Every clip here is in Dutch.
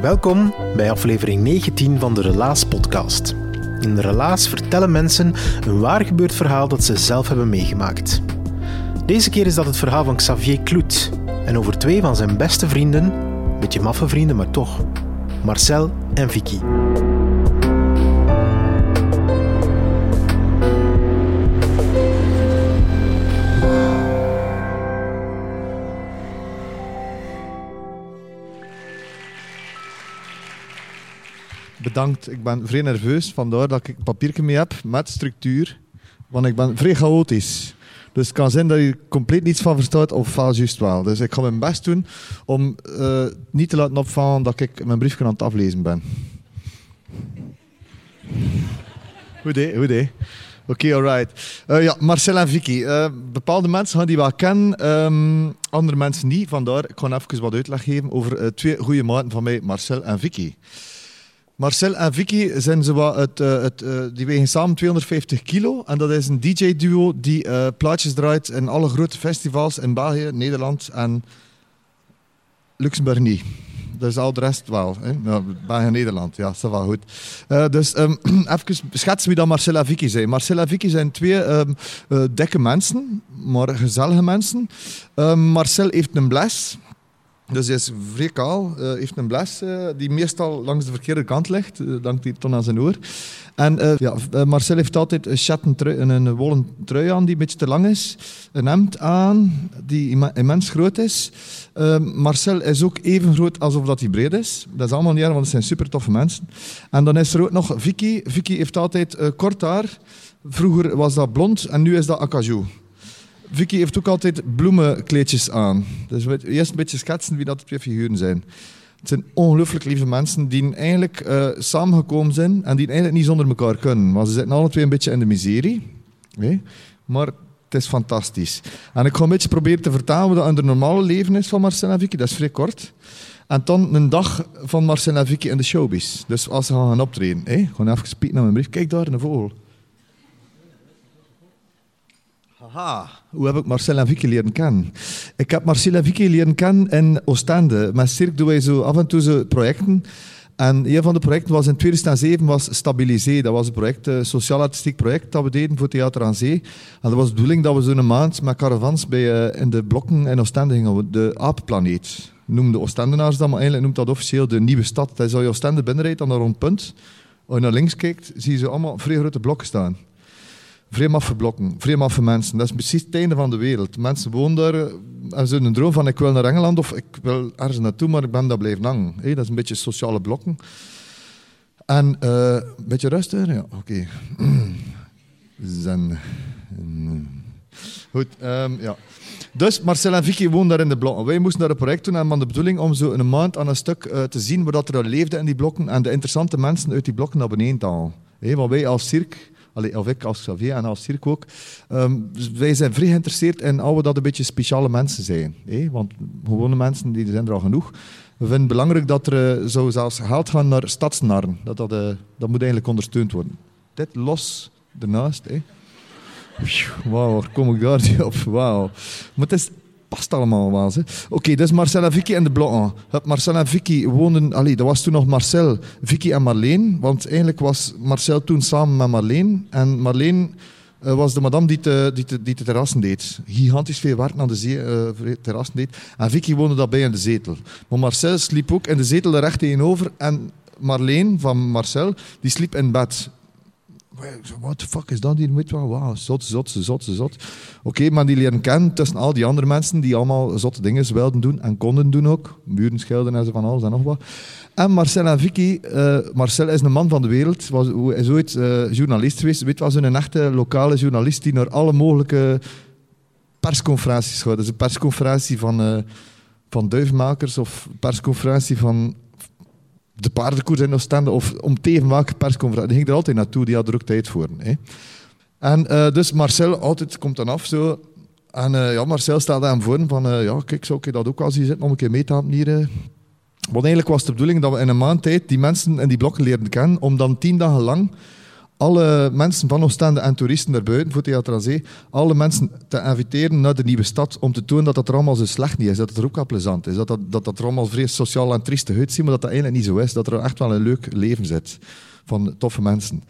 Welkom bij aflevering 19 van de Relaas podcast. In de Relaas vertellen mensen een waar gebeurd verhaal dat ze zelf hebben meegemaakt. Deze keer is dat het verhaal van Xavier Kloet en over twee van zijn beste vrienden, beetje maffe vrienden maar toch, Marcel en Vicky. Ik ben vrij nerveus, vandaar dat ik een papiertje mee heb met structuur. Want ik ben vrij chaotisch. Dus het kan zijn dat je compleet niets van verstaat of wel juist wel. Dus ik ga mijn best doen om uh, niet te laten opvallen dat ik mijn briefje aan het aflezen ben. Goed hé. Oké, okay, alright. Uh, ja, Marcel en Vicky. Uh, bepaalde mensen gaan die wel kennen, um, andere mensen niet. Vandaar, ik ga even wat uitleg geven over twee goede maten van mij, Marcel en Vicky. Marcel en Vicky zijn zo wat het, uh, het, uh, die wegen samen 250 kilo. En dat is een DJ-duo die uh, plaatjes draait in alle grote festivals in België, Nederland en Luxemburg niet. Dus al de rest wel. Hè? België Nederland, ja, dat is wel goed. dus um, even schetsen wie dan Marcel en Vicky zijn. Marcel en Vicky zijn twee um, dikke mensen, maar gezellige mensen. Um, Marcel heeft een bles. Dus hij is vrij kaal, uh, heeft een bles uh, die meestal langs de verkeerde kant ligt. Uh, dankt hij ton aan zijn oor. En ja, Marcel heeft altijd een, chatten trui, een wollen trui aan die een beetje te lang is. Een hemd aan die immens groot is. Marcel is ook even groot alsof dat hij breed is. Dat is allemaal niet erg, want het zijn super toffe mensen. En dan is er ook nog Vicky. Vicky heeft altijd kort haar. Vroeger was dat blond en nu is dat acajou. Vicky heeft ook altijd bloemenkleedjes aan. Dus eerst een beetje schetsen wie dat de twee figuren zijn. Het zijn ongelooflijk lieve mensen die eigenlijk uh, samengekomen zijn en die eigenlijk niet zonder elkaar kunnen. Maar ze zitten alle twee een beetje in de miserie. Maar het is fantastisch. En ik ga een beetje proberen te vertalen hoe dat in het normale leven is van Marcel en Vicky. Dat is vrij kort. En dan een dag van Marcel en Vicky in de showbiz. Dus als ze gaan optreden. Gewoon even spieken naar mijn brief. Kijk daar, een vogel. Aha, hoe heb ik Marcel en Vicky leren kennen? Ik heb Marcel en Vicky leren kennen in Oostende. Met Cirque doen wij zo af en toe zo projecten. En een van de projecten was in 2007 was Stabilisé. Dat was een project, een sociaal-artistiek project dat we deden voor Theater aan Zee. En dat was de bedoeling dat we zo'n maand met caravans bij, uh, in de blokken in Oostende gingen. De aapplaneet noemde Oostendenaars dat, maar eigenlijk noemt dat officieel de nieuwe stad. Dat is als je Oostende binnenrijdt, naar rond punt. Als je naar links kijkt, zie je ze allemaal vrij grote blokken staan. Vrij blokken, vrij mensen. Dat is precies het einde van de wereld. Mensen wonen daar en ze een droom van ik wil naar Engeland of ik wil ergens naartoe, maar ik ben daar blijven hangen. Dat is een beetje sociale blokken. En uh, een beetje rustig, ja, oké. Zen. Goed, um, ja. Dus Marcel en Vicky woonden daar in de blokken. Wij moesten daar een project doen en hadden de bedoeling om zo een maand aan een stuk uh, te zien wat er leefde in die blokken en de interessante mensen uit die blokken naar beneden te halen. Want wij als cirque Allee, of ik als Xavier en als Cirque ook. Um, wij zijn vrij geïnteresseerd in we dat een beetje speciale mensen zijn. Want gewone mensen die zijn er al genoeg. We vinden het belangrijk dat er uh, zo zelfs geld gaan naar stadsnarren. Dat, dat, uh, dat moet eigenlijk ondersteund worden. Dit los ernaast. Hè? Wauw, kom ik daar niet op? Wauw. Maar het is past allemaal wel. Oké, okay, dus Marcel en Vicky en de Blokken. Marcel en Vicky woonden... Allee, dat was toen nog Marcel, Vicky en Marleen. Want eigenlijk was Marcel toen samen met Marleen. En Marleen eh, was de madame die de, die, die de terrassen deed. Gigantisch veel werk aan de zee, eh, terrassen deed. En Vicky woonde daarbij in de zetel. Maar Marcel sliep ook in de zetel er recht tegenover. En Marleen van Marcel, die sliep in bed. What the fuck is dat hier? Wel, wauw, zot, zot, zot, zot. Oké, maar die leren kennen tussen al die andere mensen die allemaal zotte dingen wilden doen en konden doen ook. Muren schilderen en zo van alles en nog wat. En Marcel en Vicky, uh, Marcel is een man van de wereld, was, is ooit uh, journalist geweest. Weet was een echte lokale journalist die naar alle mogelijke persconferenties gaat. Dus een persconferentie van, uh, van duifmakers of persconferentie van de paardenkoers in Oostende of om te even welke persconferentie. Die ging er altijd naartoe, die had er ook tijd voor. Hè. En uh, dus Marcel altijd komt dan af zo. En uh, ja, Marcel stelde hem voor van, uh, ja, kijk, zou ik dat ook wel zien zitten om een keer mee te helpen hier. Want eigenlijk was de bedoeling dat we in een maand tijd die mensen in die blokken leerden kennen, om dan tien dagen lang alle mensen van Oostende en toeristen daarbuiten voor Theater aan alle mensen te inviteren naar de nieuwe stad om te tonen dat het er allemaal zo slecht niet is, dat het er ook wel plezant is, dat dat, dat, dat er allemaal vrees sociaal en triestig uitziet, maar dat dat eigenlijk niet zo is, dat er echt wel een leuk leven zit van toffe mensen.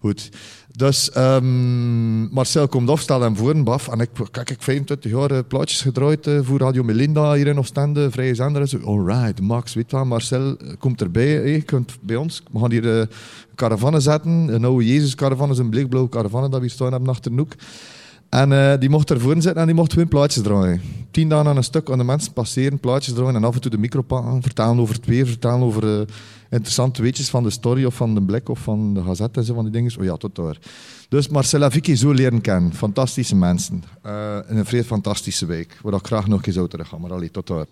Goed. Dus um, Marcel komt stelt hem voor en baf. En ik, kijk, ik 25 jaar uh, plaatjes gedraaid uh, voor Radio Melinda hier in Oostende, Vrije Zender. En zo. Alright, Max, weet wel, Marcel komt erbij. Je kunt bij ons. We gaan hier uh, caravannen zetten. Een oude Jezus-caravan is een blikblauwe caravan dat we staan hebben achter de. En uh, die mocht ervoor zitten en die mocht gewoon plaatjes draaien. Tien dagen aan een stuk aan de mensen passeren, plaatjes draaien en af en toe de micro vertellen over het weer, vertellen over uh, interessante weetjes van de story of van de blik of van de gazette en zo van die dingen. Oh ja, tot daar. Dus Marcella Vicky zo leren kennen. Fantastische mensen. Uh, in een vrij fantastische week. Waar ik graag nog eens zou terug maar allee, tot daar.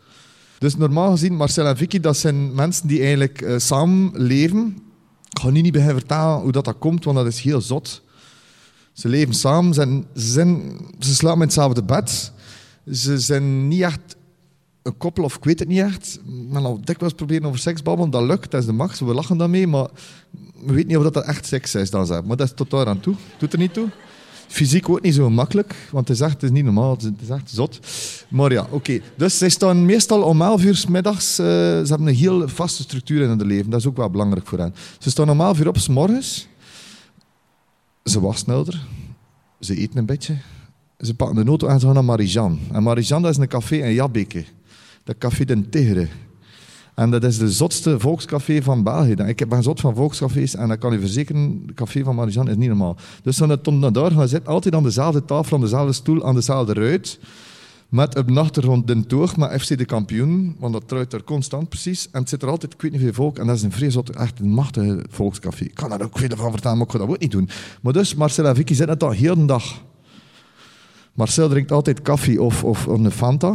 Dus normaal gezien, Marcella en Vicky, dat zijn mensen die eigenlijk samen leven. Ik ga nu niet beginnen vertellen hoe dat, dat komt, want dat is heel zot. Ze leven samen, ze, zijn, ze slapen in hetzelfde bed. Ze zijn niet echt een koppel, of ik weet het niet echt. Men al dikwijls proberen over seks babbelen, dat lukt, dat is de max, we lachen daarmee, maar we weten niet of dat echt seks is dan Maar dat is tot daar aan toe, doet er niet toe. Fysiek ook niet zo makkelijk, want het is echt het is niet normaal, het is echt zot. Maar ja, oké. Dus zij staan meestal om 11 uur middags. Uh, ze hebben een heel vaste structuur in hun leven, dat is ook wel belangrijk voor hen. Ze staan om 11 uur op s morgens. Ze wassen sneller. Ze eten een beetje. Ze pakken de auto en ze gaan naar Marijan. En Marijan dat is een café in Jabbeke. Dat café de Tigre. En dat is de zotste volkscafé van België. Ik ben zot van volkscafés en dat kan je verzekeren, het café van Marijan is niet normaal. Dus toen het naar daar gaan zitten, altijd aan dezelfde tafel, aan dezelfde stoel, aan dezelfde ruit. Met op de achtergrond de met FC de kampioen, want dat truit er constant precies. En het zit er altijd, ik weet niet veel volk, en dat is een vreselijk, echt een machtige volkscafé. Ik kan daar ook veel van vertellen, maar ik ga dat ook niet doen. Maar dus, Marcel en Vicky zitten dat heel de dag. Marcel drinkt altijd koffie of, of een Fanta,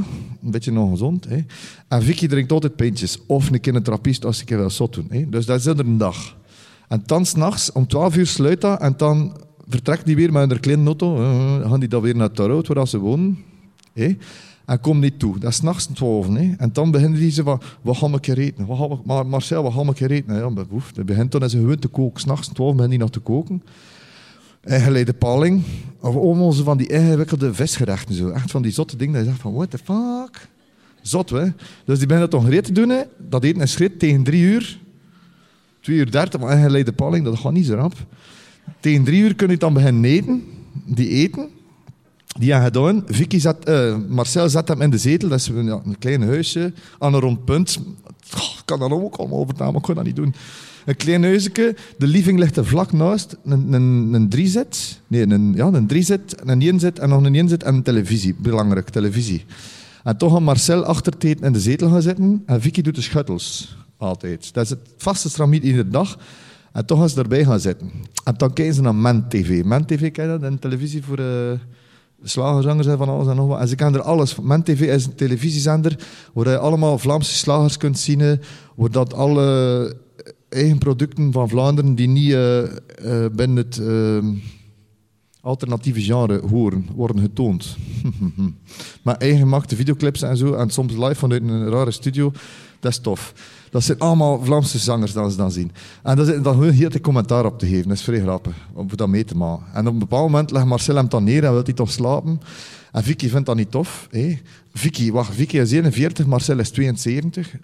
een beetje ongezond. Hè. En Vicky drinkt altijd pintjes, of een trappist als ik wil zot doen. Hè. Dus dat is er een dag. En dan s'nachts, om 12 uur sluit dat, en dan vertrekt die weer met een kleine auto, uh, gaan die dan weer naar Tarot, waar ze wonen. En kom niet toe. Dat is nachts twaalf. En dan beginnen die ze van, wat gaan we een eten? Wat gaan we, maar Marcel, wat gaan we een eten? Ja, begint dan eens gewoon te koken. S'nachts twaalf beginnen die nog te koken. En geleide paling. Of allemaal van die ingewikkelde visgerechten. Zo. Echt van die zotte dingen. Dat je zegt van, what the fuck? Zot, hè? Dus die beginnen dat toch te doen. Dat eten is schritt tegen drie uur. Twee uur dertig, maar ingeleide paling, dat gaat niet zo rap. Tegen drie uur kun je dan beginnen eten. Die eten die hebben gedaan. Vicky zat, uh, Marcel zet hem in de zetel, dat is een, ja, een klein huisje, aan een rond punt. ik kan dat ook allemaal overtaan, maar ik kan dat niet doen. Een klein huisje, de living ligt er vlak naast, een, een, een driezet, nee, een, ja, een driezet, een éénzet en nog een éénzet en een televisie, belangrijk, televisie. En toch gaat Marcel achter in de zetel gaan zitten en Vicky doet de schuttels, altijd. Dat is het vaste stramiet iedere dag. En toch gaan ze erbij gaan zitten. En dan kijken ze naar Men TV. Men TV, je dat? Een televisie voor... Uh, slagerzangers en van alles en nog wat. En ze kennen er alles. Men TV is een televisiezender waar je allemaal Vlaamse slagers kunt zien, waar dat alle eigen producten van Vlaanderen die niet uh, uh, binnen het alternatieve genre horen, worden getoond. maar eigen gemaakte videoclips en zo, en soms live vanuit een rare studio, dat is tof. Dat zijn allemaal Vlaamse zangers dat ze dan zien. En dat is dan heel te commentaar op te geven. Dat is vrij grappig, om dat mee te maken. En op een bepaald moment legt Marcel hem dan neer en wil hij toch slapen. En Vicky vindt dat niet tof. Hé. Vicky, wacht, Vicky is 41, Marcel is 72.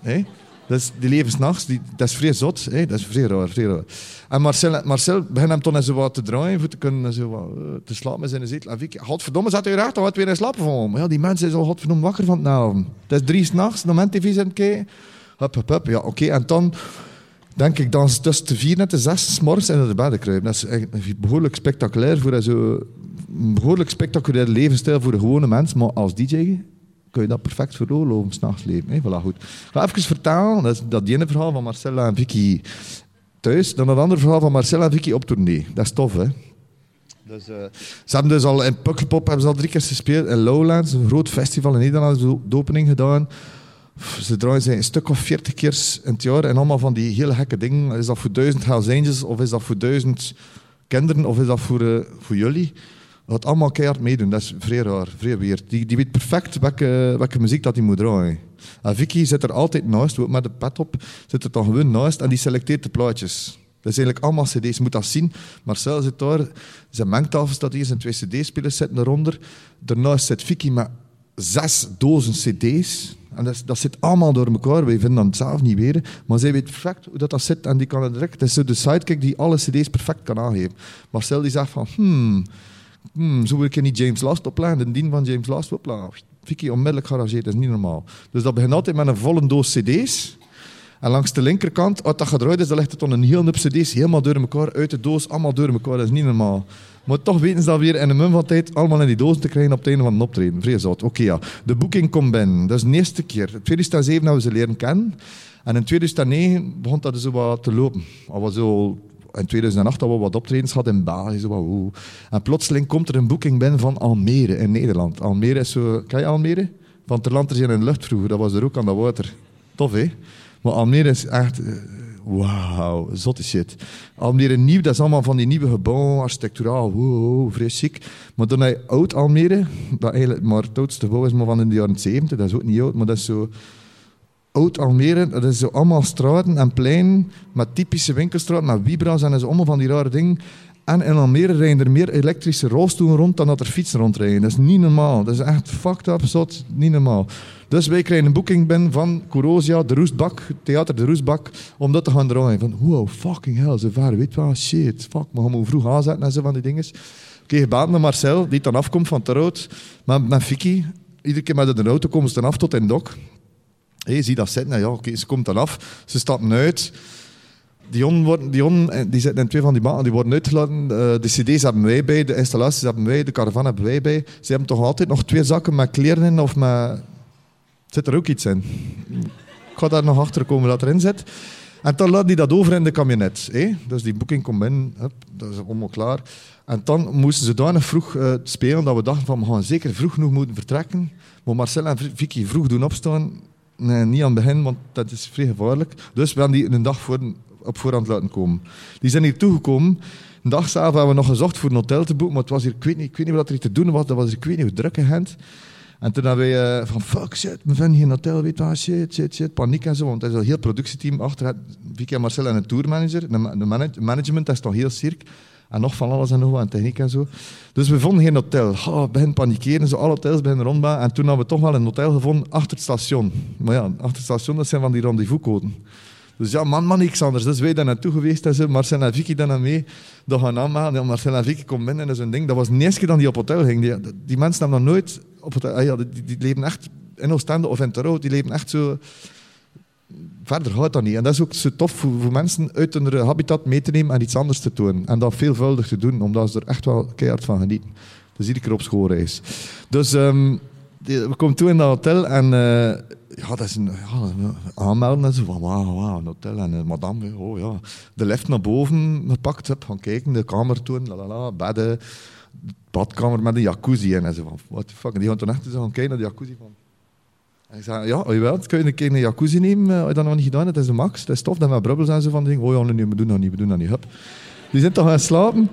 Hé. Dus die leven s'nachts, dat is vrij zot. Dat is vrij raar, vrij. En Marcel, Marcel begint hem toen eens wat te draaien, voor te kunnen zo wat, eh, te slapen met zijn zetel. En Vicky, godverdomme, zat hij recht, dan had weer in slapen van. Ja, die mensen is al godverdomme wakker van het avond. Het is drie s'nachts, dan moment tv het kijken. Hup, hup, hup. Ja, oké. En dan denk ik dan tussen de vier en de zes 's morgens in de bed kruipen. Dat is behoorlijk spectaculair voor een zo... Een behoorlijk spectaculaire levensstijl voor de gewone mens. Maar als DJ kun je dat perfect veroorloven, s'nachts leven. Hè? Voilà, goed. Ik ga even vertalen, dat is dat ene verhaal van Marcella en Vicky thuis. Dan het andere verhaal van Marcella en Vicky op tournee. Dat is tof, hè? Dus, eh, ze hebben dus al in Pukkelpop hebben ze al drie keer gespeeld. In Lowlands, een groot festival in Nederland, de opening gedaan. Ze draaien ze een stuk of veertig keer in het jaar. En allemaal van die hele gekke dingen. Is dat voor duizend Hells? Of is dat voor duizend kinderen? Of is dat voor, eh, voor jullie? Dat allemaal keihard meedoen. Dat is vrij raar, vrij weird. Die, die weet perfect welke, welke muziek dat hij moet draaien. En Vicky zit er altijd naast, ook met de pet op. Zit er dan gewoon naast en die selecteert de plaatjes. Dat is eigenlijk allemaal cd's. Je moet dat zien. Marcel zit daar. Zijn mengtafel staat hier. Zijn twee cd-spelers zitten eronder. Daarnaast zit Vicky met zes dozen cd's. En dat, dat zit allemaal door elkaar. Wij vinden dat zelf niet weten. Maar zij weet perfect hoe dat, dat zit. En die kan het direct. Het is zo de sidekick die alle cd's perfect kan aangeven. Marcel die zegt van... Hmm, hmm, zo wil ik niet James Last opleggen. De dien van James Last opleggen. Vicky onmiddellijk gearrangeerd. Dat is niet normaal. Dus dat begint altijd met een volle doos cd's. En langs de linkerkant, als dat gedraaid is, dan ligt het dan een heel hoop cd's helemaal door elkaar, uit de doos, allemaal door elkaar. Dat is niet normaal. Maar toch weten ze dat weer in een mum van tijd allemaal in die doos te krijgen op het einde van een optreden. Zout. Oké, ja. De boeking komt binnen. Dat is de eerste keer. In 2007 hebben we ze leren kennen. En in 2009 begon dat zo wat te lopen. Al was zo... In 2008 hadden we wat optredens gehad in België. Zo. En plotseling komt er een boeking binnen van Almere in Nederland. Almere is zo... Ken je Almere? Van ter land er zijn in de lucht vroeger. Dat was er ook aan dat water. Tof, hè? Maar Almere is echt... Wauw, zotte shit. Almere nieuw, dat is allemaal van die nieuwe gebouwen, architecturaal, wow, chic. Maar dan heb je oud Almere, dat eigenlijk maar het oudste gebouw is maar van in de jaren 70, dat is ook niet oud, maar dat is zo... Oud Almere, dat is zo allemaal straten en pleinen met typische winkelstraten, met wibra's en is allemaal van die rare dingen. En in Almere rijden er meer elektrische rolstoelen rond dan dat er fietsen rondrijden. Dat is niet normaal. Dat is echt fucked up, zot, niet normaal. Dus wij krijgen een boeking binnen van Corosia, de Roestbak, Theater de Roestbak, om dat te gaan draaien. Van, wow, fucking hell, zo ver, weet wel, shit, fuck, we gaan maar vroeg aanzetten en zo van die dingen. Oké, gebeld met Marcel, die dan afkomt van Terhout, met, met Vicky. Iedere keer met de auto komen ze dan af tot in Dok. Hé, je ziet dat zitten. Ja, oké, ze komt dan af. Ze stappen uit. Die on, worden, die, on, eh, die zitten in twee van die banen, die worden uitgelaten. Eh, de cd's hebben wij bij, de installaties hebben wij, de caravan hebben wij bij. Ze hebben toch altijd nog twee zakken met kleren in of met... Zit er ook iets in? Ik ga daar nog achter komen wat erin zit. En dan laat die dat over in de camionet. Hè? Dus die boeking komt hup, dat is allemaal klaar. En dan moesten ze nog vroeg eh, spelen, dat we dachten van, we gaan zeker vroeg genoeg moeten vertrekken. Maar Marcel en Vicky vroeg doen opstaan. Nee, niet aan het begin, want dat is vrij gevaarlijk. Dus we hebben die een dag voor, op voorhand laten komen. Die zijn hier toegekomen. Een dag zelf hebben we nog gezocht voor een hotel te boeken, maar het was hier, ik weet niet, ik weet niet wat er te doen was. Dat was hier, ik weet niet hoe druk in Gent. En toen hebben wij eh, van, fuck shit, we vinden geen hotel, weet wel, shit, shit, shit, paniek en zo. Want er is een heel productieteam achter. Vicky en Marcel en een tourmanager. De, ma- de manage- management dat is toch heel cirk. En nog van alles en nog wat, en techniek en zo. Dus we vonden geen hotel. Oh, we beginnen panikeren, zo alle hotels beginnen rondbaan. En toen hebben we toch wel een hotel gevonden achter het station. Maar ja, achter het station, dat zijn van die rendezvouscoden. Dus ja, man, man, niks anders. Dus wij daar naartoe geweest en zo. Marcel en Vicky dan naar mee. Dat gaan aanmaken. Ja, Marcel en Vicky komen binnen en een ding. Dat was eerste keer dat die op hotel ging. Die, die mensen hebben nog nooit op ah die, die leven echt in Oostende of in Terhout. Die leven echt zo... Verder gaat dat niet. En dat is ook zo tof voor, mensen uit hun habitat mee te nemen en iets anders te doen. En dat veelvuldig te doen, omdat ze er echt wel keihard van genieten. Dus iedere keer op schoolreis. Dus ehm, we komen toe in dat hotel en eh, ja, dat is een, ja, een aanmelden en zo een hotel. En eh, madame, oh ja, de lift naar boven gepakt, heb gaan kijken, de kamer toen, la la la, bedden, badkamer met een jacuzzi in. En zo van, what the fuck. En die gaan toen echt zo gaan kijken naar de jacuzzi van... En ik zei, ja, oh, jawel, kun je een keer een jacuzzi nemen? Uh, heb je dat nog niet gedaan? Het is de max, het is tof, dat met brubbels en zo van. Oh ja, nee, we doen dat niet, we doen dat niet. Hup. Die zijn toch gaan slapen.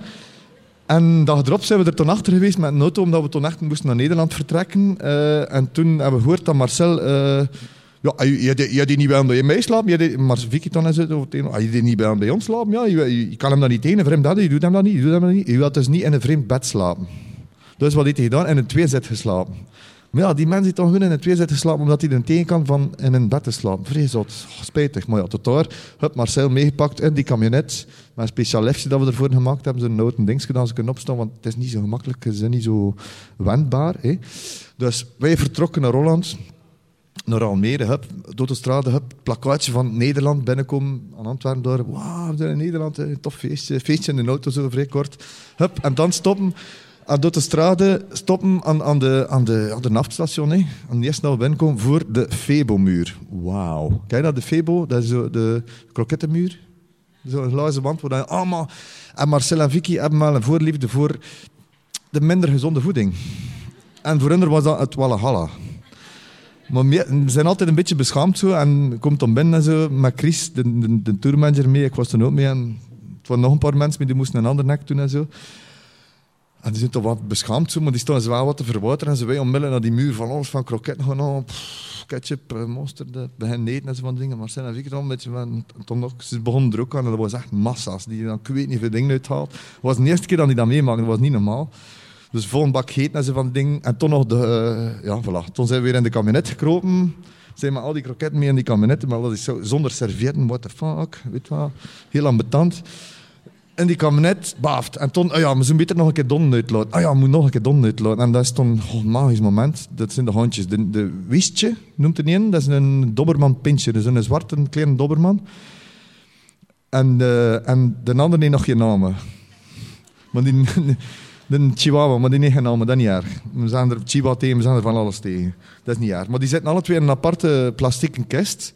En dag erop zijn we er toen achter geweest met een auto, omdat we toen echt moesten naar Nederland vertrekken. Eh, en toen hebben we gehoord dat Marcel... eh, ja, je, je, je die niet bij bij mij slapen? Je, maar Vicky dan is het ah, je die niet bij ons slapen? Ja, je, je, je kan hem dat niet tegen, een vreemd bed, je doet hem dat niet, je doet hem dat niet. Je wilt dus niet in een vreemd bed slapen. Dus wat heeft hij gedaan? In een tweezet geslapen. Maar ja, die mensen die toch gewoon in het weer zitten slapen omdat hij er tegen kan van in een bed te slapen. Vreselijk, oh, spijtig. Maar ja, tot daar, hup, Marcel meegepakt in die camionet. Met een speciaal dat we ervoor gemaakt hebben. Zo'n noten dingetje dat ze kunnen opstaan, want het is niet zo gemakkelijk, het is niet zo wendbaar. Hè. Dus wij vertrokken naar Holland naar Almere, hup, door de straat, hup, plakkaatje van Nederland binnenkomen aan Antwerpen door. Wauw, we zijn in Nederland, een tof feestje. Feestje in de auto, zo vrij kort. Hup, en dan stoppen aan door de straten, stoppen aan, aan, de, aan, de, aan de naftstation. En eerst naar binnenkomen voor de Febo-muur. Wauw. Kijk dat, de Febo? Dat is zo de krokettenmuur. Zo'n glazen wand waar allemaal... En Marcel en Vicky hebben wel een voorliefde voor de minder gezonde voeding. En voor hen was dat het Walhalla. Maar we zijn altijd een beetje beschaamd zo. En komt dan binnen en zo met Chris, de, de, de tourmanager, mee. Ik was er ook mee. En het waren nog een paar mensen, maar die moesten een ander nek doen en zo. En die zijn toch wat beschaamd zo, maar die staan zwaar wat te verwateren. En ze wij onmiddellijk naar die muur van alles, van kroket, gewoon ketchup, eh, mosterd, beginnen eten en zo van dingen. Maar zijn en ik dan een beetje van, toen nog, ze begonnen er aan en dat was echt massa's. Die dan, ik weet niet veel dingen uithaalt. Het was de eerste keer dat die dat meemaakte, dat was niet normaal. Dus vol een bak eten en zo van dingen. En toen nog de, uh, ja voilà. Toen zijn we weer in de kabinet gekropen. Zijn met al die kroketten mee in die kabinetten, maar dat is zo, zonder servietten, what the fuck, weet wat. Heel ambetant. En die kabinet baft. En toen, oh ja, we moeten beter nog een keer donnen uitlaten. Ah ja, we moet nog een keer uitlaten. En dat is toen oh, een magisch moment. Dat zijn de hondjes. De, de Wistje noemt het een. Dat is een dobberman pintje. Dat is een zwarte kleine dobberman. En, uh, en de andere heeft nog geen namen. Maar die, de chihuahua, maar die geen namen. Dat is niet erg. We zijn er chihuahua tegen, we zijn er van alles tegen. Dat is niet erg. Maar die zitten alle twee in een aparte plastieke kist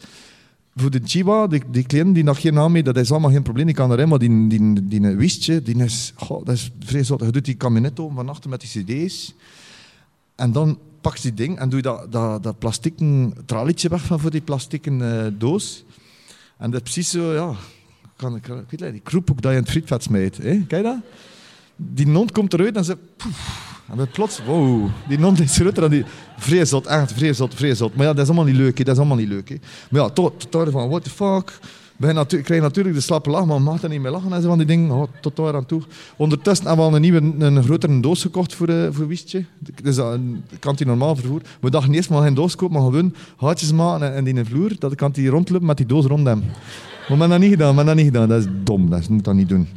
voor de Chihuahua, die, die kleine die nog geen naam heeft, dat is allemaal geen probleem. Die kan erin, maar die, die, die, die wistje, die is, oh, dat is vreselijk. Je doet die open van achter met die cd's. En dan pak je die ding en doe je dat, dat, dat plastieken tralietje weg van voor die plastieken uh, doos. En dat is precies zo, ja... Kan, ik weet niet, die kroephoek dat je in het frietvet smijt. Hè? Kijk dat? Die non komt eruit en ze... Poef, en dan plots, wow, die non is groter dan die. Echt vreselijk, vreselijk. Maar ja, dat is allemaal niet leuk, hè. dat is allemaal niet leuk. Hè. Maar ja, tot, tot van, what the fuck. We natu krijgen natuurlijk de slappe lach, maar mag er niet meer lachen en zo van die dingen. Oh, tot daar aan toe. Ondertussen hebben we al een nieuwe, een grotere doos gekocht voor, uh, voor Wiestje. Dus dat kan hij normaal vervoeren. We dachten eerst maar geen doos kopen, maar gewoon haartjes maken en, die in de vloer. Dat kan hij rondlopen met die doos rond hem. Maar we hebben dat niet gedaan, we hebben dat niet gedaan. Dat is dom, dat moet dat niet doen.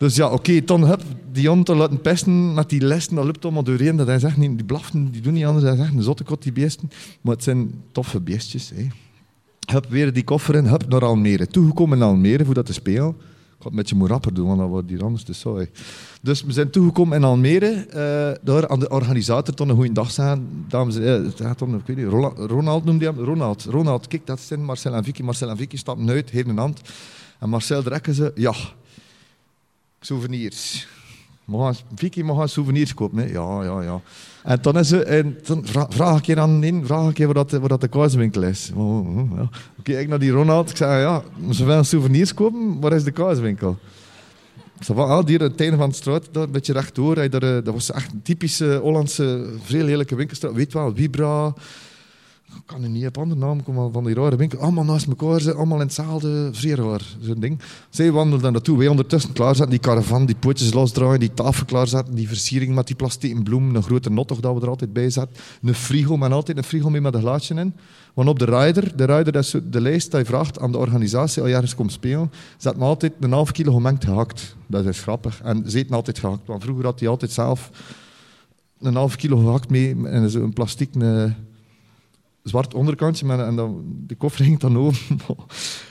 Dus ja, oké, Ton heb die hond te laten pesten met die lessen, dat loopt allemaal doorheen. Dat is echt niet, die blaften, die doen niet anders. Is echt een zottekot, die beesten. Maar het zijn toffe beestjes. Hè. Heb weer die koffer in, heb naar Almere. Toegekomen in Almere voor dat te spelen. Ik had het met je moet rapper doen, want dat wordt hier anders te saai. Dus we zijn toegekomen in Almere. Uh, daar aan de organisator toen een goede dag zijn. Dames en heren, uh, ik weet niet, Ronald, noemde hij hem. Ronald, Ronald, kijk, dat zijn Marcel en Vicky. Marcel en Vicky stappen uit, heeft een hand. En Marcel drekken ze, ja, souvenirs. Vicky mag souvenirs kopen. Hè? Ja, ja, ja. En dan, is ze, en dan vraag ik je aan in, vraag ik je waar, dat, de kaaswinkel is. Oké, ik naar die Ronald. Ik zei, ja, ze willen souvenirs kopen, waar is de kaaswinkel? Zo van, ah, hier aan het einde van de straat, daar een beetje rechtdoor. dat was echt een typische Hollandse, vrij lelijke winkelstraat. Weet wel, Vibra, ik kan er niet op andere naam komen van die rare winkel. Allemaal naast elkaar, ze, allemaal in hetzelfde, zeer raar, zo'n ding. Zij wandelden naartoe, wij ondertussen klaarzetten, die caravan, die pootjes losdraaien, die tafel klaarzetten, die versiering met die plastieken bloem, een grote toch dat we er altijd bij zetten, een frigo, maar altijd een frigo mee met een glaasje in. Want op de rider, de rider de lijst die vraagt aan de organisatie, al ergens komt spelen, zet me altijd een half kilo gemengd gehakt. Dat is grappig. En ze eten altijd gehakt, want vroeger had hij altijd zelf een half kilo gehakt mee en zo'n plastic zwart onderkantje met, en dan, de koffer ging dan over.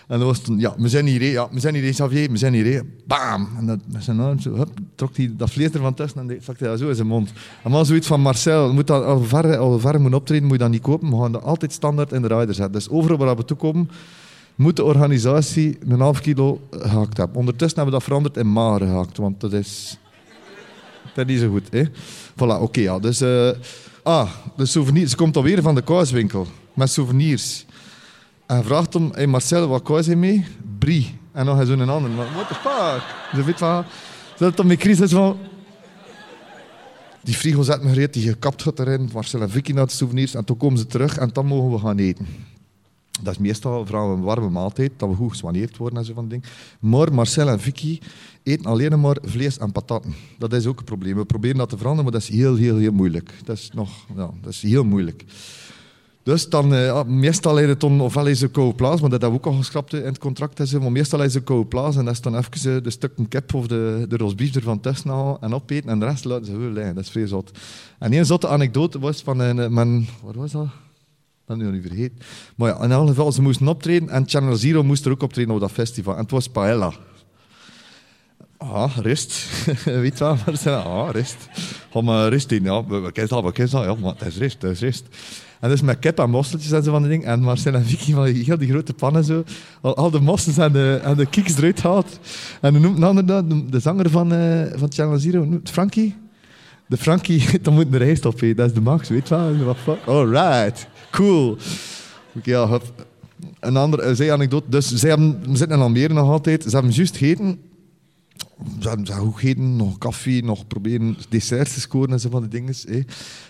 en dat was toen, ja, we zijn hier, ja, we zijn hier, Xavier, we zijn hier, bam! En dat, met zijn hup, trok hij dat vlees ervan tussen en zakte dat zo in zijn mond. En dan zoiets van, Marcel, moet dat, al ver, al ver moet optreden, moet je dat niet kopen, we gaan dat altijd standaard in de rider zetten. Dus overal waar we toekomen, moet de organisatie een half kilo gehakt hebben. Ondertussen hebben we dat veranderd in mager gehakt, want dat is... Dat is niet zo goed, hè. Voilà, oké, ja. Dus... Uh, Ah, de souvenirs. Ze komt alweer van de kaaswinkel met souvenirs. En vraagt hem, hey Marcel, wat kaas je mee? Brie. En nog eens een ander. What the fuck? Ze weet van... Had dan met Chris van... Die frigo zet me gereed, die gekapt gaat erin. Marcel en Vicky naar de souvenirs. En toen komen ze terug en dan mogen we gaan eten. Dat is meestal vooral een warme maaltijd, dat we goed geswaneerd worden en zo van dingen. Maar Marcel en Vicky eten alleen maar vlees en patatten. Dat is ook een probleem. We proberen dat te veranderen, maar dat is heel, heel, heel moeilijk. Dat is nog, ja, dat is heel moeilijk. Dus dan, uh, meestal is het dan, ofwel is een koude plaats, maar dat hebben we ook al geschrapt in het contract. Maar meestal is het koude plaats en dat is dan even uh, de stukken kip of de, de rosbief ervan tussen en opeten en de rest laten ze gewoon liggen. Dat is vrij zot. En één zotte anekdote was van een, man, wat was dat? Dat nu niet vergeten. Maar ja, in elk geval, ze moesten optreden en Channel Zero moest er ook optreden op dat festival. En het was paella. Ah, rust. Weet je wat? Ah, rust. Ga maar rust in. Ja, we kennen dat, we kennen dat. Ja, het is rust, het is rust. En dus met kip en mosseltjes en zo van die dingen. En Marcel en Vicky van heel die grote pannen zo. Al, de mossels en de, en de kiks eruit haalt. En dan noemt een ander de, de zanger van, uh, van Channel Zero, noemt Frankie. De Frankie, dan moet de rijst op Dat is de max, weet je wel. What fuck? Alright, cool. Oké, ja. Een andere, anekdote. Dus zij hebben, zitten in Almere nog altijd. Ze hebben juist gegeten ze hebben goed gegeten, nog koffie, nog proberen desserts te scoren en zo van die dingen.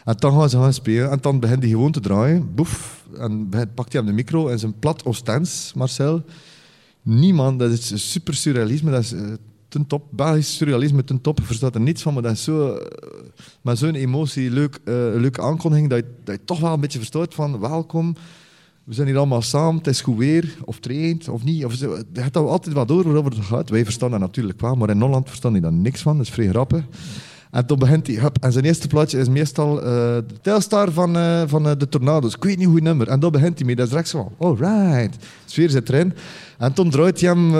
En dan gaan ze gaan spelen en dan begint hij gewoon te draaien. Boef. En pakt hij aan de micro en zijn plat Ostens, Marcel. Niemand, dat is super surrealisme, dat is uh, ten top. Belgisch surrealisme ten top, verstaat er niets van, maar dat is zo, uh, met zo'n emotie, leuk, leuke aankondiging, dat je, dat toch wel een beetje verstoort van welkom we zijn hier allemaal samen, het is goed weer, of traint, of niet. Of. Je hebt altijd wat door waarover het gaat. Wij verstaan dat natuurlijk wel, maar in Holland verstaan die daar niks van. Dat is vrij grappig. En toen begint hij, en zijn eerste plaatje is meestal uh, de Telstar van, van de Tornado's. Ik weet niet hoe nummer. En dan begint hij mee. Dat is zo van, right. De sfeer zit erin. En toen draait hij hem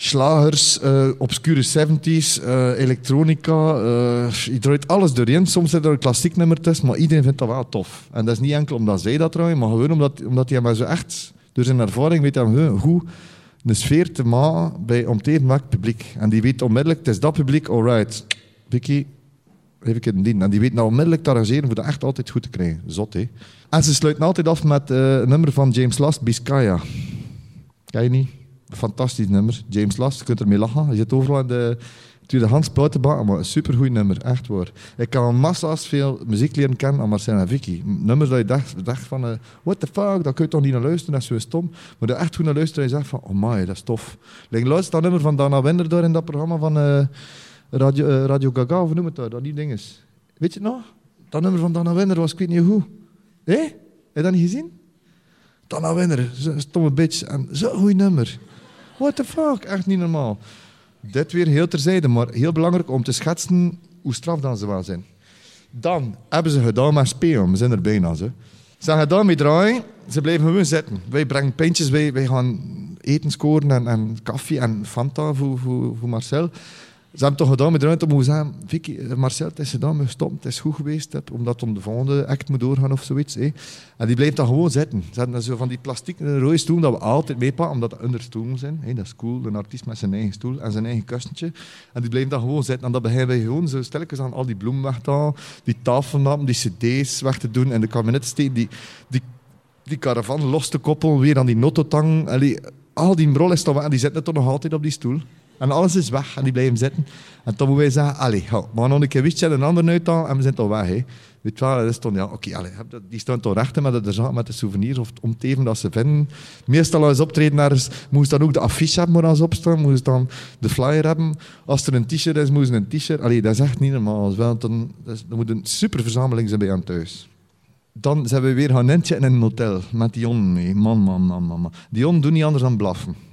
slagers, uh, obscure 70s, uh, eh, elektronica. Uh, je draait alles doorheen. Soms zit er een klassiek nummer tussen, maar iedereen vindt dat wel tof. En dat is niet enkel omdat zij dat draaien, maar gewoon omdat, omdat hij maar zo echt, door zijn ervaring, weet hij hoe een sfeer te maken bij om te maken publiek. En die weet onmiddellijk, het is dat publiek, alright. Vicky, even ik het dien. En die weet nou onmiddellijk te arrangeren voor dat echt altijd goed te krijgen. Zot, hè. En ze sluiten altijd af met een nummer van James Last, Biscaya. Ken je niet? Fantastisch nummer. James Last, je kunt ermee lachen. Je zit overal in de tweedehands buitenbaan, maar een supergoed nummer, echt waar. Ik kan massa's veel muziek leren kennen aan Marcel en Vicky. Nummers dat je dacht, dacht van, uh, what the fuck, dat kun je toch niet naar luisteren, dat is zo stom. Maar dat echt goed naar luisteren en je zegt van, oh my, dat is tof. Like, luister dat nummer van Dana Winder daar in dat programma van uh, Radio, uh, Radio Gaga, of noem het dat, dat die dinges. Weet je het nog? Dat nummer van Dana Winder was, ik weet niet hoe. Hé? Heb je dat niet gezien? Dana Winder, stomme bitch. En zo'n goed nummer. What the fuck? Echt niet normaal. Dit weer heel terzijde, maar heel belangrijk om te schetsen hoe straf ze wel zijn. Dan hebben ze gedaan met spelen. We zijn er bijna. Ze, ze gedaan met draaien. Ze blijven gewoon zitten. Wij brengen pintjes, wij, wij gaan eten scoren en, en koffie en Fanta voor, voor Marcel. Ze hebben toch gedaan met ruimte om te zeggen, Vicky, eh, Marcel, het is gedaan, het is goed geweest, het, omdat om de volgende act moet doorgaan of zoiets. En die blijft dan gewoon zitten. Ze hebben van die plastic rode stoel dat we altijd meepakken, omdat het onder stoelen zijn. Dat is cool, een artiest met zijn eigen stoel en zijn eigen kussentje. En die blijven dan gewoon zitten. En dan beginnen wij gewoon zo aan al die bloemen weg die tafelnamen, die cd's weg te doen en de kabinet die, die, die caravan los te koppelen, weer aan die nototang. al die brol is toch en die zitten toch nog altijd op die stoel. En alles is weg en die blijven zitten. En toen moeten wij zeggen, allee, we gaan nog een keer een ander uit en we zijn toch weg. Hè. Weet je wel, dat is toch, ja, oké, okay, die staan toch recht met de, met de souvenirs of om te even dat ze vinden. Meestal als optreden ergens, moest dan ook de affiche hebben waar ze op staan, dan de flyer hebben. Als er een t-shirt is, moest een t-shirt. Allee, dat is echt niet normaal. Wel, dan, dat, moet een super verzameling zijn bij aan thuis. Dan zijn we weer gaan in een hotel met Dion mee. Man, man, man, man. Dion doet niet anders dan blaffen.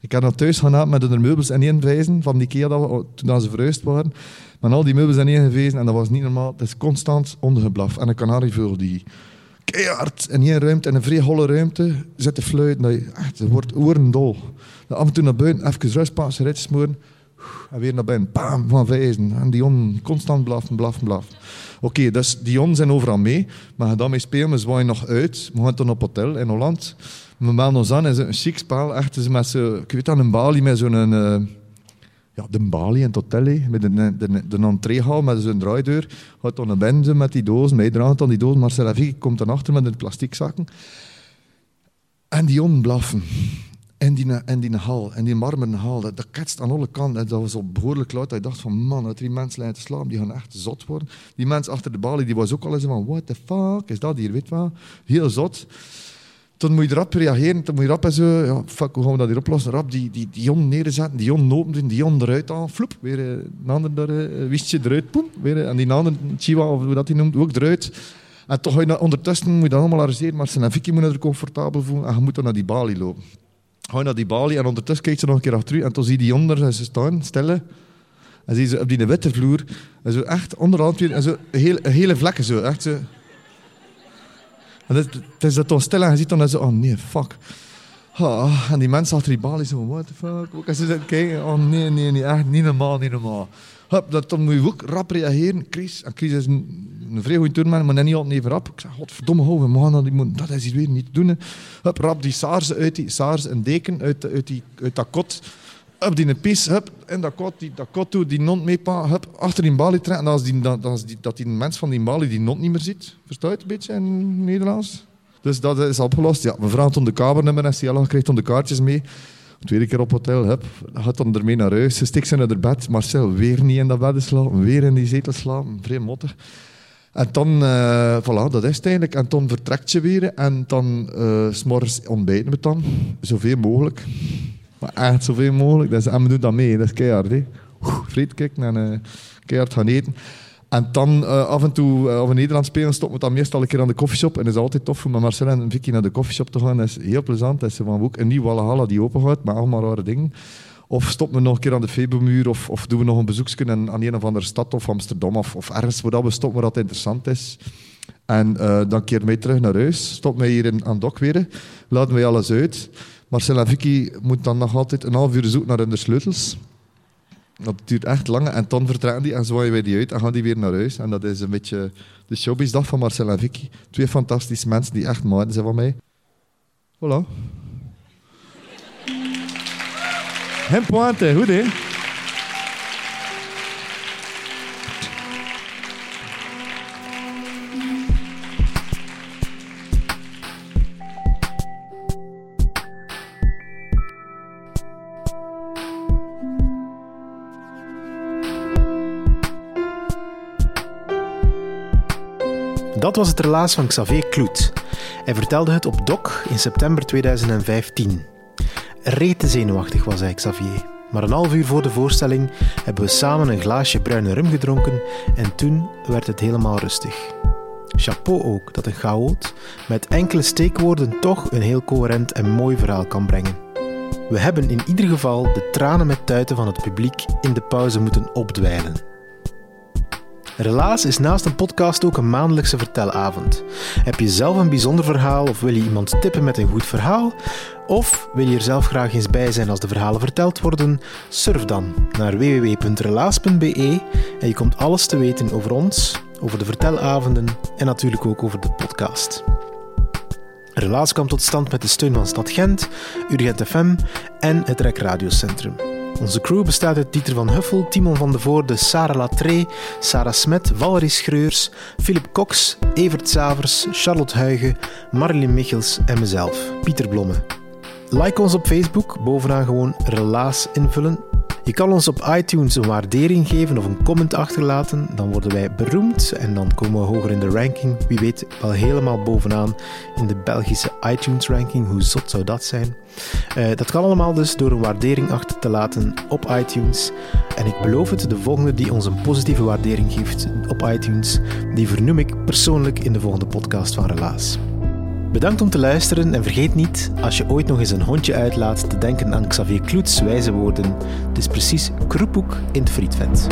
Ik heb naar thuis gaan met de meubels en inwijzen van die keer dat toen ze verhuisd waren. Met al die meubels en ingewezen en dat was niet normaal. Het is constant ondergeblaf. En een kanarievogel die keihard in één ruimte, in een vrij holle ruimte, zit te fluiten. Dat je, ze wordt oerendol. Af en toe naar buiten, even rust passen. En weer naar binnen, bam, van wijzen. En Dion constant blaffen, blaffen, blaffen. Oké, okay, dus Dion zijn overal mee. Maar ga daarmee spelen, we zwaaien nog uit. We gaan dan op hotel in Holland we melden ons aan, is een chic spel. Echt, is met zo, ik weet dat, een balie met zo'n... Uh, ja, de balie in hotel, met de, de, de, entreehal met zo'n draaideur. Gaat dan naar binnen met die doos, mij draagt dan die doos. Marcel Vicky komt dan achter met de plastic zakken. En die blaffen. En die, en die hal, en die marmeren hal, dat, dat ketst aan alle kanten. En dat was op behoorlijk luid. Dat je dacht van, man, dat die mensen lijken te slapen, die gaan echt zot worden. Die mens achter de balie, die was ook al eens van, what the fuck is dat hier, weet wat? Heel zot. Toen moet je erop reageren, toen moet je erop en zo, ja, fuck, hoe gaan we dat hier oplossen? Rap die, die, die jon neerzetten, die jon open die jon eruit halen, floep, weer uh, een ander daar, uh, wistje eruit, weer, en die andere, chihuahua, of hoe dat die noemt, ook eruit. En toch, je ondertussen moet je dat allemaal arrangeren, maar zijn Vicky moet er comfortabel voelen en je moet dan naar die balie lopen. Je naar die balie en ondertussen kijkt ze nog een keer achter en toen zie je die onder en ze staan, stellen. En zie ze op die witte vloer, en zo echt onderhand weer, en zo heel, hele vlekken zo, echt zo. En het, is dat dan stil en je ziet dan zo, oh nee, fuck. Oh, en die mensen achter die balie zo, what the fuck. Als ze zitten kijken, oh nee, nee, nee, echt niet normaal, niet normaal. Hup, dat, dan moet je ook rap reageren. Chris, en Chris is een, een vrij toerman, maar niet altijd even rap. Ik zeg, godverdomme, hou, we mogen dat, niet, dat is hier weer niet doen. Hup, rap die saars uit die, saars een deken uit, uit, die, uit dat kot. Hup, die een pies, hup, in dat kot, die, dat kot toe, die non meepa, hup, achter die balie trekken. En als die, dat, als die, dat die mens van die balie die non niet meer ziet. Versta je het een beetje in Nederlands? Dus dat is opgelost. Ja, mevrouw had de kabernummer en ze krijgt de kaartjes mee. Tweede keer op hotel, hup, gaat dan ermee naar huis. Ze stikt ze naar haar bed. Marcel, weer niet in dat bed slapen, weer in die zetel slapen. Vrij mottig. En dan, uh, voilà, dat is het eigenlijk. En dan vertrekt je weer en dan uh, s'morgens ontbijten we dan. Zoveel mogelijk. Maar echt zoveel mogelijk. Dus, en we doen dat mee, dat is keihard. Hè. Friet kijken en uh, keihard gaan eten. En dan uh, af en toe, uh, als we Nederland spelen, stoppen we dan meestal een keer aan de koffieshop. En is altijd tof om met Marcel en Vicky naar de koffieshop te gaan. Dat is heel plezant. Dat is van ook een nieuw Walhalla die open gaat, met allemaal rare dingen. Of stoppen we nog een keer aan de Febomuur, of, of doen we nog een bezoekje aan, een of andere stad, of Amsterdam, of, of ergens waar we stoppen waar dat interessant is. En uh, dan keer mee terug naar huis. Stoppen wij hier in, aan Dok weer. Laten wij alles uit. Marcel en Vicky moeten dan nog altijd een half uur zoeken naar hun sleutels. Dat duurt echt lang. En dan vertrekken die en zwaaien wij die uit en gaan die weer naar huis. En dat is een beetje de showbizdag van Marcel en Vicky. Twee fantastische mensen die echt maat zijn van mij. Voilà. Hem pointe, goed hè? Dat was het relaas van Xavier Kloet. Hij vertelde het op DOC in september 2015. Rete zenuwachtig was hij, Xavier. Maar een half uur voor de voorstelling hebben we samen een glaasje bruine rum gedronken en toen werd het helemaal rustig. Chapeau ook dat een chaot met enkele steekwoorden toch een heel coherent en mooi verhaal kan brengen. We hebben in ieder geval de tranen met tuiten van het publiek in de pauze moeten opdwijlen. Relaas is naast een podcast ook een maandelijkse vertelavond. Heb je zelf een bijzonder verhaal of wil je iemand tippen met een goed verhaal? Of wil je er zelf graag eens bij zijn als de verhalen verteld worden? Surf dan naar www.relaas.be en je komt alles te weten over ons, over de vertelavonden en natuurlijk ook over de podcast. Relaas kwam tot stand met de steun van Stad Gent, Urgent FM en het Rek Radiocentrum. Onze crew bestaat uit Dieter van Huffel, Timon van de Voorde, Sarah Latree, Sarah Smet, Valerie Schreurs, Philip Cox, Evert Savers, Charlotte Huigen, Marilyn Michels en mezelf, Pieter Blomme. Like ons op Facebook, bovenaan gewoon relaas invullen je kan ons op iTunes een waardering geven of een comment achterlaten. Dan worden wij beroemd en dan komen we hoger in de ranking. Wie weet wel helemaal bovenaan in de Belgische iTunes ranking. Hoe zot zou dat zijn? Uh, dat kan allemaal dus door een waardering achter te laten op iTunes. En ik beloof het, de volgende die ons een positieve waardering geeft op iTunes, die vernoem ik persoonlijk in de volgende podcast van Relaas. Bedankt om te luisteren en vergeet niet, als je ooit nog eens een hondje uitlaat, te denken aan Xavier Kloets wijze woorden. Het is precies kroepoek in het frietvet.